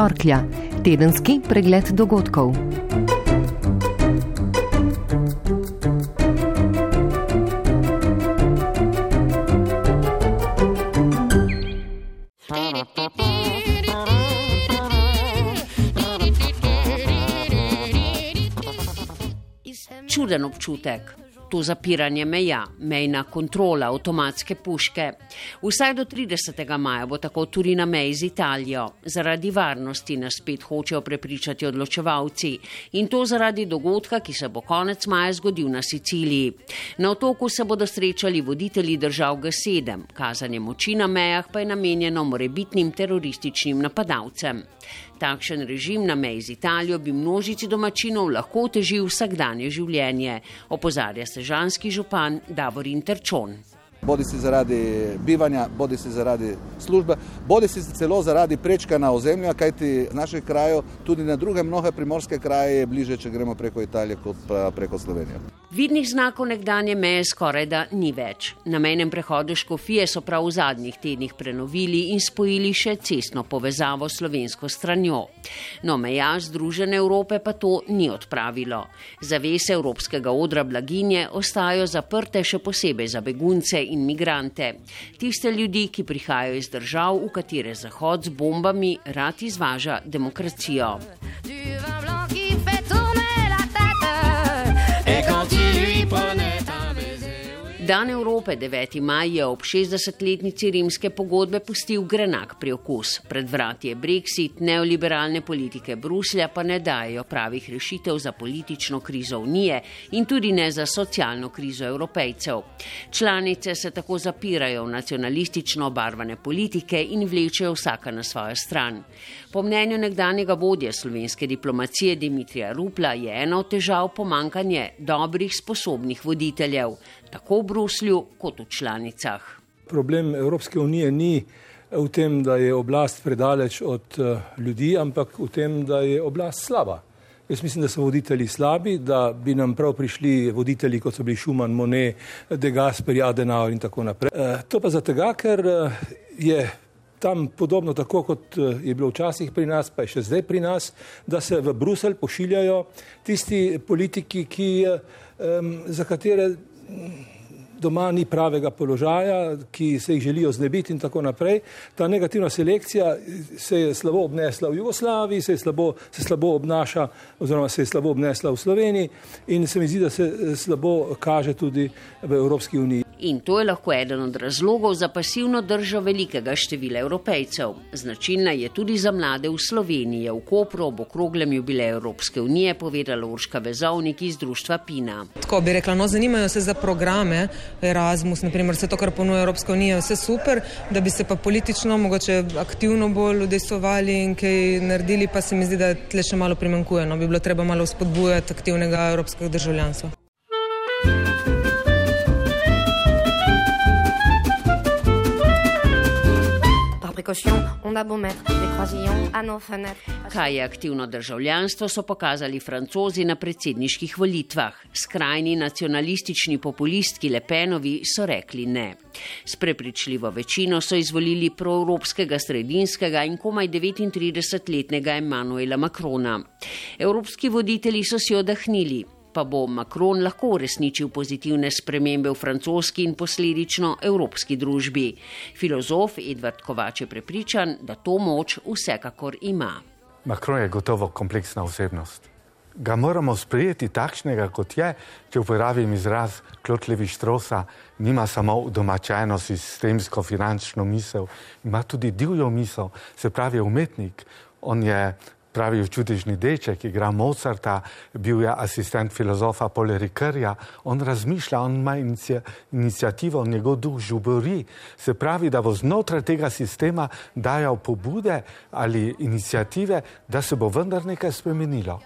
Torklja, tedenski pregled dogodkov. Čuden občutek to zapiranje meja, mejna kontrola, avtomatske puške. Vsaj do 30. maja bo tako tudi na meji z Italijo. Zaradi varnosti nas spet hočejo prepričati odločevalci in to zaradi dogodka, ki se bo konec maja zgodil na Siciliji. Na otoku se bodo srečali voditelji držav G7, kazanje moči na mejah pa je namenjeno morebitnim terorističnim napadalcem. Takšen režim na meji z Italijo bi množici domačinov lahko otežil vsakdanje življenje, opozarja sežanski župan Davor Interčon bodi si zaradi bivanja, bodi si zaradi službe, bodi si celo zaradi prečka na ozemlja, kajti z naših krajev tudi na druge mnoge primorske kraje je bliže, če gremo preko Italije kot preko Slovenije. Vidnih znakov nekdanje meje skoraj da ni več. Na mejnem prehodu Škofije so prav v zadnjih tednih prenovili in spojili še cestno povezavo s slovensko stranjo. No, meja Združene Evrope pa to ni odpravilo. Zavese evropskega odra blaginje ostajajo zaprte še posebej za begunce in migrante. Tiste ljudi, ki prihajajo iz držav, v katere Zahod z bombami rad izvaža demokracijo. Dan Evrope 9. maj je ob 60-letnici rimske pogodbe pustil grenak priokus. Pred vrati je Brexit, neoliberalne politike Bruslja pa ne dajo pravih rešitev za politično krizo Unije in tudi ne za socialno krizo evropejcev. Članice se tako zapirajo v nacionalistično obarvane politike in vlečejo vsaka na svojo stran. Po mnenju nekdanjega vodje slovenske diplomacije Dimitrija Rupla je ena od težav pomankanje dobrih, sposobnih voditeljev tako v Bruslju kot v članicah. Problem Evropske unije ni v tem, da je oblast predaleč od eh, ljudi, ampak v tem, da je oblast slaba. Jaz mislim, da so voditelji slabi, da bi nam prav prišli voditelji, kot so bili Schumann, Monet, De Gasperi, Adenauer in tako naprej. Eh, to pa zato, ker eh, je tam podobno tako, kot je bilo včasih pri nas, pa je še zdaj pri nas, da se v Bruselj pošiljajo tisti politiki, ki, za katere doma ni pravega položaja, ki se jih želijo znebiti in tako naprej. Ta negativna selekcija se je slabo obnesla v Jugoslaviji, se slabo, se slabo obnaša oziroma se je slabo obnesla v Sloveniji in se mi zdi, da se slabo kaže tudi v Evropski uniji in to je lahko eden od razlogov za pasivno držo velikega števila evropejcev. Značilna je tudi za mlade v Sloveniji, v Kopru ob okroglem jubileju Evropske unije, povedala Urška Vezovnik iz društva Pina. Tako bi rekla, no zanimajo se za programe Erasmus, naprimer vse to, kar ponuja Evropska unija, vse super, da bi se pa politično mogoče aktivno bolj udejstvovali in kaj naredili, pa se mi zdi, da tle še malo primankuje, no bi bilo treba malo spodbujati aktivnega evropskega državljanstva. Kaj je aktivno državljanstvo, so pokazali francozi na predsedniških volitvah. Skrajni nacionalistični populistki Lepenovi so rekli ne. S prepričljivo večino so izvolili proevropskega sredinskega in komaj 39-letnega Emanuela Macrona. Evropski voditelji so si odahnili pa bo Macron lahko uresničil pozitivne spremembe v francoski in posledično evropski družbi. Filozof Edvard Kovač je prepričan, da to moč vsekakor ima. Macron je gotovo kompleksna osebnost. Ga moramo sprejeti takšnega, kot je, če uporabim izraz Klotlevi Štrosa, nima samo domačajno sistemsko finančno misel, ima tudi divjo misel, se pravi umetnik. On je pravi čudežni deček, igra Mozarta, bil je asistent filozofa Polerikarja, on razmišlja, on ima inicijativo, njegov duh žubori, se pravi, da bo znotraj tega sistema dajal pobude ali inicijative, da se bo vendar nekaj spremenilo.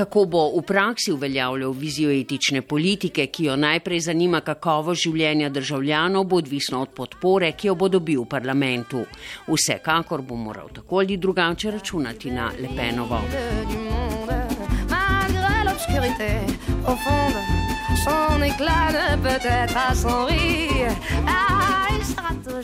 Kako bo v praksi uveljavljal vizijo etične politike, ki jo najprej zanima kakovo življenja državljanov, bo odvisno od podpore, ki jo bo dobil v parlamentu. Vsekakor bo moral tako ali drugače računati na Lepenovo. Son éclat de peut-être à son rire.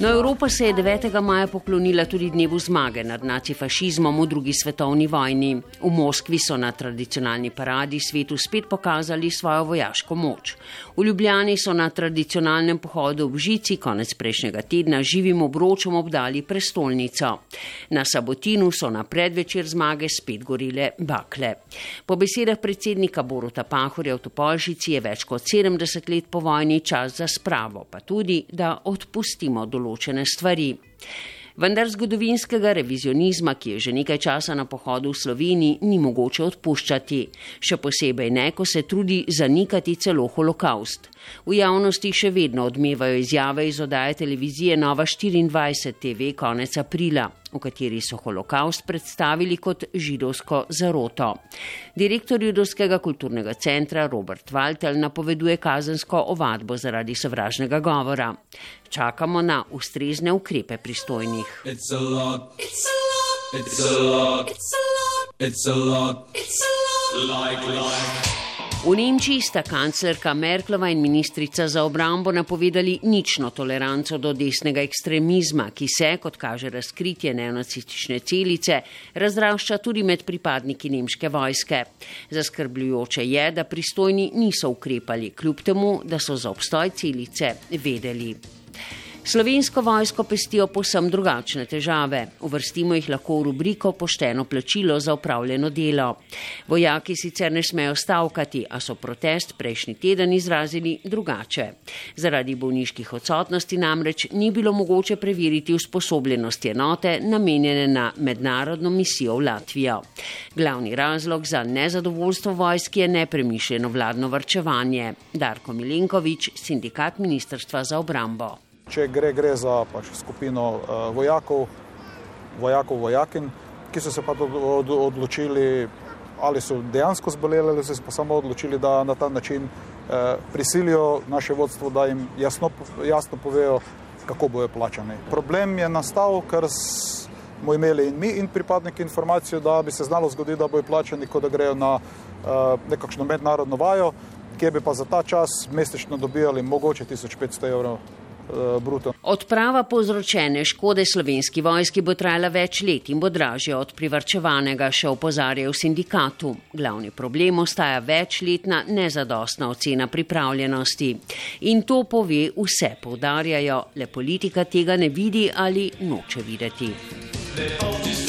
No, Evropa se je 9. maja poklonila tudi dnevu zmage nad nacifašizmom v drugi svetovni vojni. V Moskvi so na tradicionalni paradi svetu spet pokazali svojo vojaško moč. V Ljubljani so na tradicionalnem pohodu v Žici konec prejšnjega tedna živim obročom obdali prestolnico. Na Sabotinu so na predvečer zmage spet gorile bakle. Po besedah predsednika Boruta Pahorja v Topolžici je več kot 70 let po vojni čas za spravo, pa tudi, da odpustimo določene stvari. Vendar zgodovinskega revizionizma, ki je že nekaj časa na pohodu v Sloveniji, ni mogoče odpuščati, še posebej ne, ko se trudi zanikati celo holokaust. V javnosti še vedno odmevajo izjave iz odaje televizije Nova 24 TV konec aprila v kateri so holokaust predstavili kot židovsko zaroto. Direktor Judovskega kulturnega centra Robert Waltel napoveduje kazensko ovadbo zaradi sovražnega govora. Čakamo na ustrezne ukrepe pristojnih. It's a lot. It's a lot. It's a lot. It's a lot. It's a lot. It's a lot. Like life. V Nemčiji sta kanclerka Merklova in ministrica za obrambo napovedali nično toleranco do desnega ekstremizma, ki se, kot kaže razkritje neonacistične celice, razrašča tudi med pripadniki nemške vojske. Zaskrbljujoče je, da pristojni niso ukrepali, kljub temu, da so za obstoj celice vedeli. Slovensko vojsko pestijo posem drugačne težave. Uvrstimo jih lahko v rubriko pošteno plačilo za upravljeno delo. Vojaki sicer ne smejo stavkati, a so protest prejšnji teden izrazili drugače. Zaradi bolniških odsotnosti namreč ni bilo mogoče preveriti usposobljenosti enote namenjene na mednarodno misijo v Latvijo. Glavni razlog za nezadovoljstvo vojske je nepremišljeno vladno vrčevanje. Darko Milenkovič, sindikat Ministrstva za obrambo. Če gre, gre za pač, skupino uh, vojakov, vojakov, vojakin, ki so se pa od, odločili, ali so dejansko zboleli, ali so se pa samo odločili, da na ta način uh, prisilijo naše vodstvo, da jim jasno, jasno povejo, kako bojo plačani. Problem je nastal, ker smo imeli in mi, in pripadniki informacijo, da bi se znalo zgoditi, da bojo plačani, kot da grejo na uh, nekakšno mednarodno vajo, kjer bi pa za ta čas mesečno dobivali mogoče 1500 evrov Eh, bruto. Odprava povzročene škode slovenski vojski bo trajala več let in bo dražja od privrčevanega, še opozarjajo v sindikatu. Glavni problem ostaja večletna nezadostna ocena pripravljenosti. In to pove vse, povdarjajo, le politika tega ne vidi ali noče videti.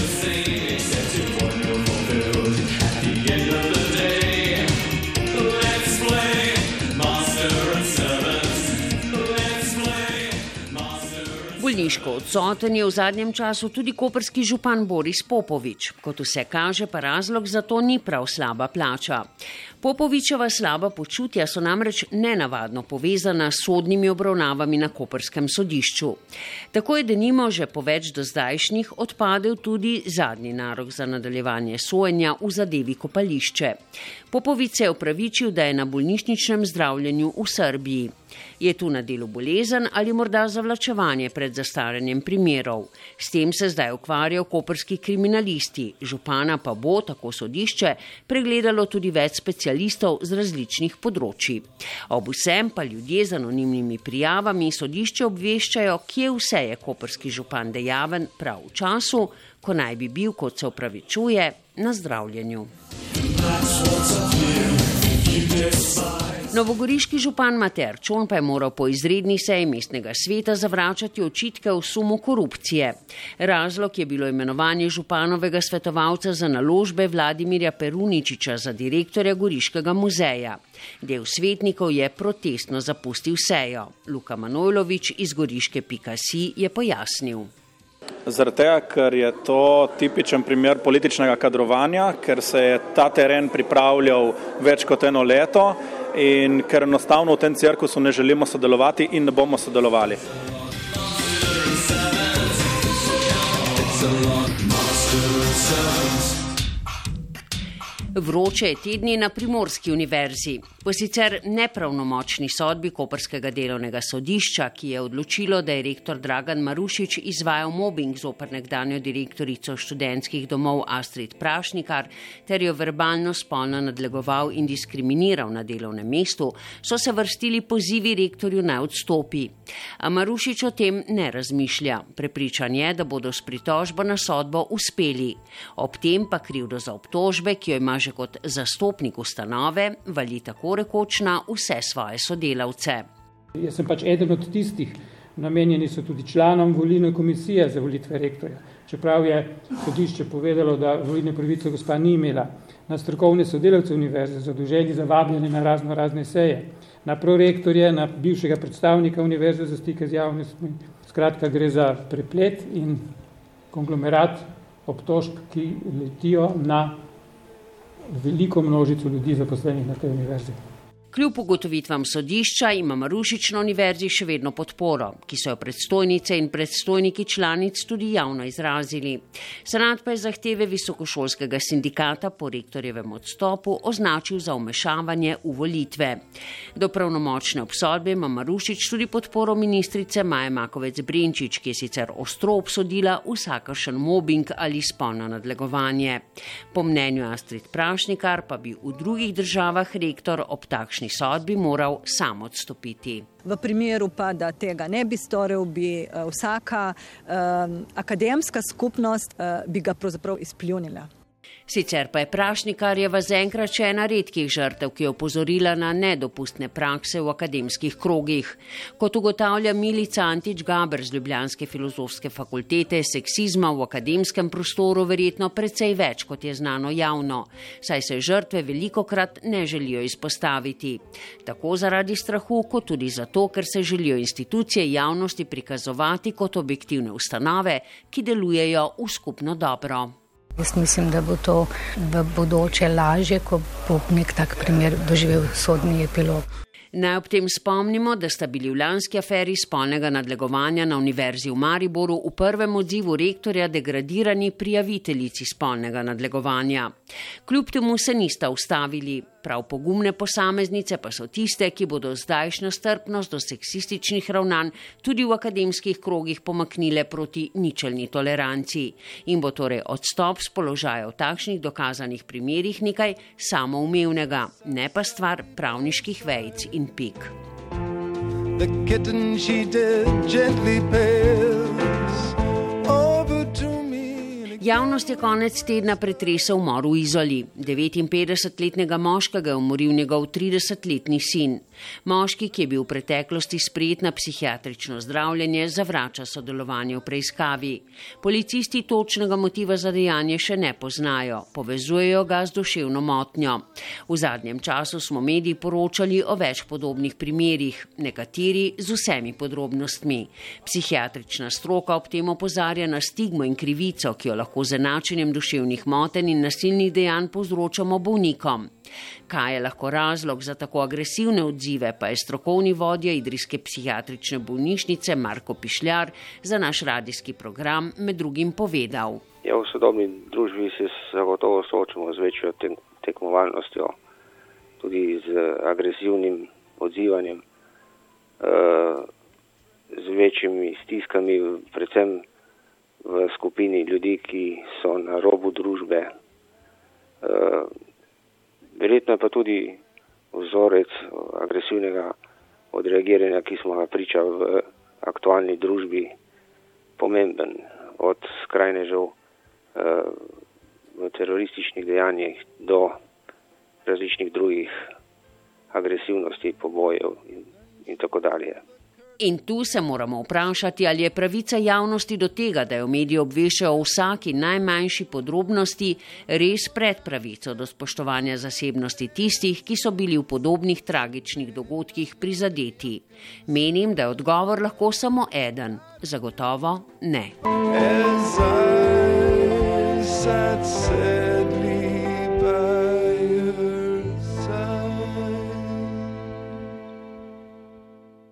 Bolniško odsoten je v zadnjem času tudi koperski župan Boris Popovič. Kot vse kaže, pa razlog za to ni prav slaba plača. Popovičeva slaba počutja so namreč nenavadno povezana s sodnimi obravnavami na koperskem sodišču. Tako je denimo že po več do zdajšnjih odpadel tudi zadnji narok za nadaljevanje sojenja v zadevi kopališče. Popovič se je upravičil, da je na bolnišničnem zdravljenju v Srbiji. Je tu na delu bolezen ali morda zavlačevanje pred zastaranjem primerov? S tem se zdaj ukvarjajo koperski kriminalisti, župana pa bo, tako sodišče, pregledalo tudi več specialistov z različnih področji. Ob vsem pa ljudje z anonimnimi prijavami sodišče obveščajo, kje vse je koperski župan dejaven prav v času, ko naj bi bil, kot se upravičuje, na zdravljenju. Novogoriški župan Mater Čon pa je moral po izredni seji mestnega sveta zavračati očitke o sumu korupcije. Razlog je bilo imenovanje županovega svetovalca za naložbe Vladimirja Peruničiča za direktorja Goriškega muzeja. Del svetnikov je protestno zapustil sejo. Luka Manojlovič iz Goriške Pikasi je pojasnil. Zaradi tega, ker je to tipičen primer političnega kadrovanja, ker se je ta teren pripravljal več kot eno leto in ker enostavno v tem cirkusu ne želimo sodelovati in ne bomo sodelovali. Vroče je tedni na primorski univerzi. Po sicer nepravnomočni sodbi Koperskega delovnega sodišča, ki je odločilo, da je rektor Dragan Marušič izvajal mobbing zoper nekdanjo direktorico študentskih domov Astrid Prašnikar ter jo verbalno spolno nadlegoval in diskriminiral na delovnem mestu, so se vrstili pozivi rektorju naj odstopi. A Marušič o tem ne razmišlja. Prepričan je, da bodo s pritožbo na sodbo uspeli. Ob tem pa krivdo za obtožbe, ki jo ima že kot zastopnik ustanove, vali tako rekoč na vse svoje sodelavce. Jaz sem pač eden od tistih, namenjeni so tudi članom volilne komisije za volitve rektorja. Čeprav je sodišče povedalo, da volilne pravice gospa ni imela, na strokovne sodelavce univerze, zadolženi za vabljanje na razno razne seje, na prorektorje, na bivšega predstavnika univerze za stike z javnostmi. Skratka, gre za preplet in konglomerat obtožb, ki letijo na veliko množico ljudi zaposlenih na tej univerzi. Kljub ugotovitvam sodišča ima Marušič na univerzi še vedno podporo, ki so jo predstojnice in predstojniki članic tudi javno izrazili. Senat pa je zahteve visokošolskega sindikata po rektorjevem odstopu označil za umešavanje v volitve. Do pravnomočne obsodbe ima Marušič tudi podporo ministrice Maje Makovec Brenčič, ki je sicer ostro obsodila vsakršen mobbing ali spolno nadlegovanje. Po mnenju Astrid Prašnikar pa bi v drugih državah rektor ob takšni končni sodbi moral sam odstopiti. V primeru pa, da tega ne bi storil, bi uh, vsaka uh, akademska skupnost uh, bi ga pravzaprav izpljunila. Sicer pa je Prašnikarjeva zaenkrat še ena redkih žrtev, ki je opozorila na nedopustne prakse v akademskih krogih. Kot ugotavlja Milica Antič Gaber z Ljubljanske filozofske fakultete, seksizma v akademskem prostoru verjetno precej več, kot je znano javno, saj se žrtve veliko krat ne želijo izpostaviti. Tako zaradi strahu, kot tudi zato, ker se želijo institucije javnosti prikazovati kot objektivne ustanove, ki delujejo v skupno dobro. Jaz mislim, da bo to v bodoče lažje, ko bo nek tak primer doživel sodni epilog. Naj ob tem spomnimo, da sta bili v lanski aferi spolnega nadlegovanja na Univerzi v Mariboru v prvem odzivu rektorja degradirani prijaviteljici spolnega nadlegovanja. Kljub temu se nista ustavili. Prav pogumne posameznice pa so tiste, ki bodo zdajšnjo strpnost do seksističnih ravnanj tudi v akademskih krogih pomaknile proti ničelni toleranci. In bo torej odstop z položaja v takšnih dokazanih primerjih nekaj samoumevnega, ne pa stvar pravniških vejc in pik. The kitten she did gently pails Javnost je konec tedna pretresel umor v Izoli. 59-letnega moškega je umoril njegov 30-letni sin. Moški, ki je bil v preteklosti sprejet na psihiatrično zdravljenje, zavrača sodelovanje v preiskavi. Policisti točnega motiva za dejanje še ne poznajo, povezujejo ga z duševno motnjo. V zadnjem času smo mediji poročali o več podobnih primerjih, nekateri z vsemi podrobnostmi. Psihiatrična stroka ob tem opozarja na stigmo in krivico, ki jo lahko lahko z enačenjem duševnih motenj in nasilnih dejanj povzročamo bolnikom. Kaj je lahko razlog za tako agresivne odzive, pa je strokovni vodja Idrijske psihiatrične bolnišnice Marko Pišljar za naš radijski program med drugim povedal. Ja, v sodobni družbi se zagotovo soočamo z večjo tekmovalnostjo, tudi z agresivnim odzivanjem, eh, z večjimi stiskami, predvsem v skupini ljudi, ki so na robu družbe. Eh, verjetno je pa tudi vzorec agresivnega odreagiranja, ki smo ga priča v aktualni družbi, pomemben od skrajnežev eh, v terorističnih dejanjih do različnih drugih agresivnosti, pobojev in, in tako dalje. In tu se moramo vprašati, ali je pravica javnosti do tega, da jo mediji obveščajo o vsaki najmanjši podrobnosti, res pred pravico do spoštovanja zasebnosti tistih, ki so bili v podobnih tragičnih dogodkih prizadeti. Menim, da je odgovor lahko samo eden. Zagotovo ne. As I sat sadly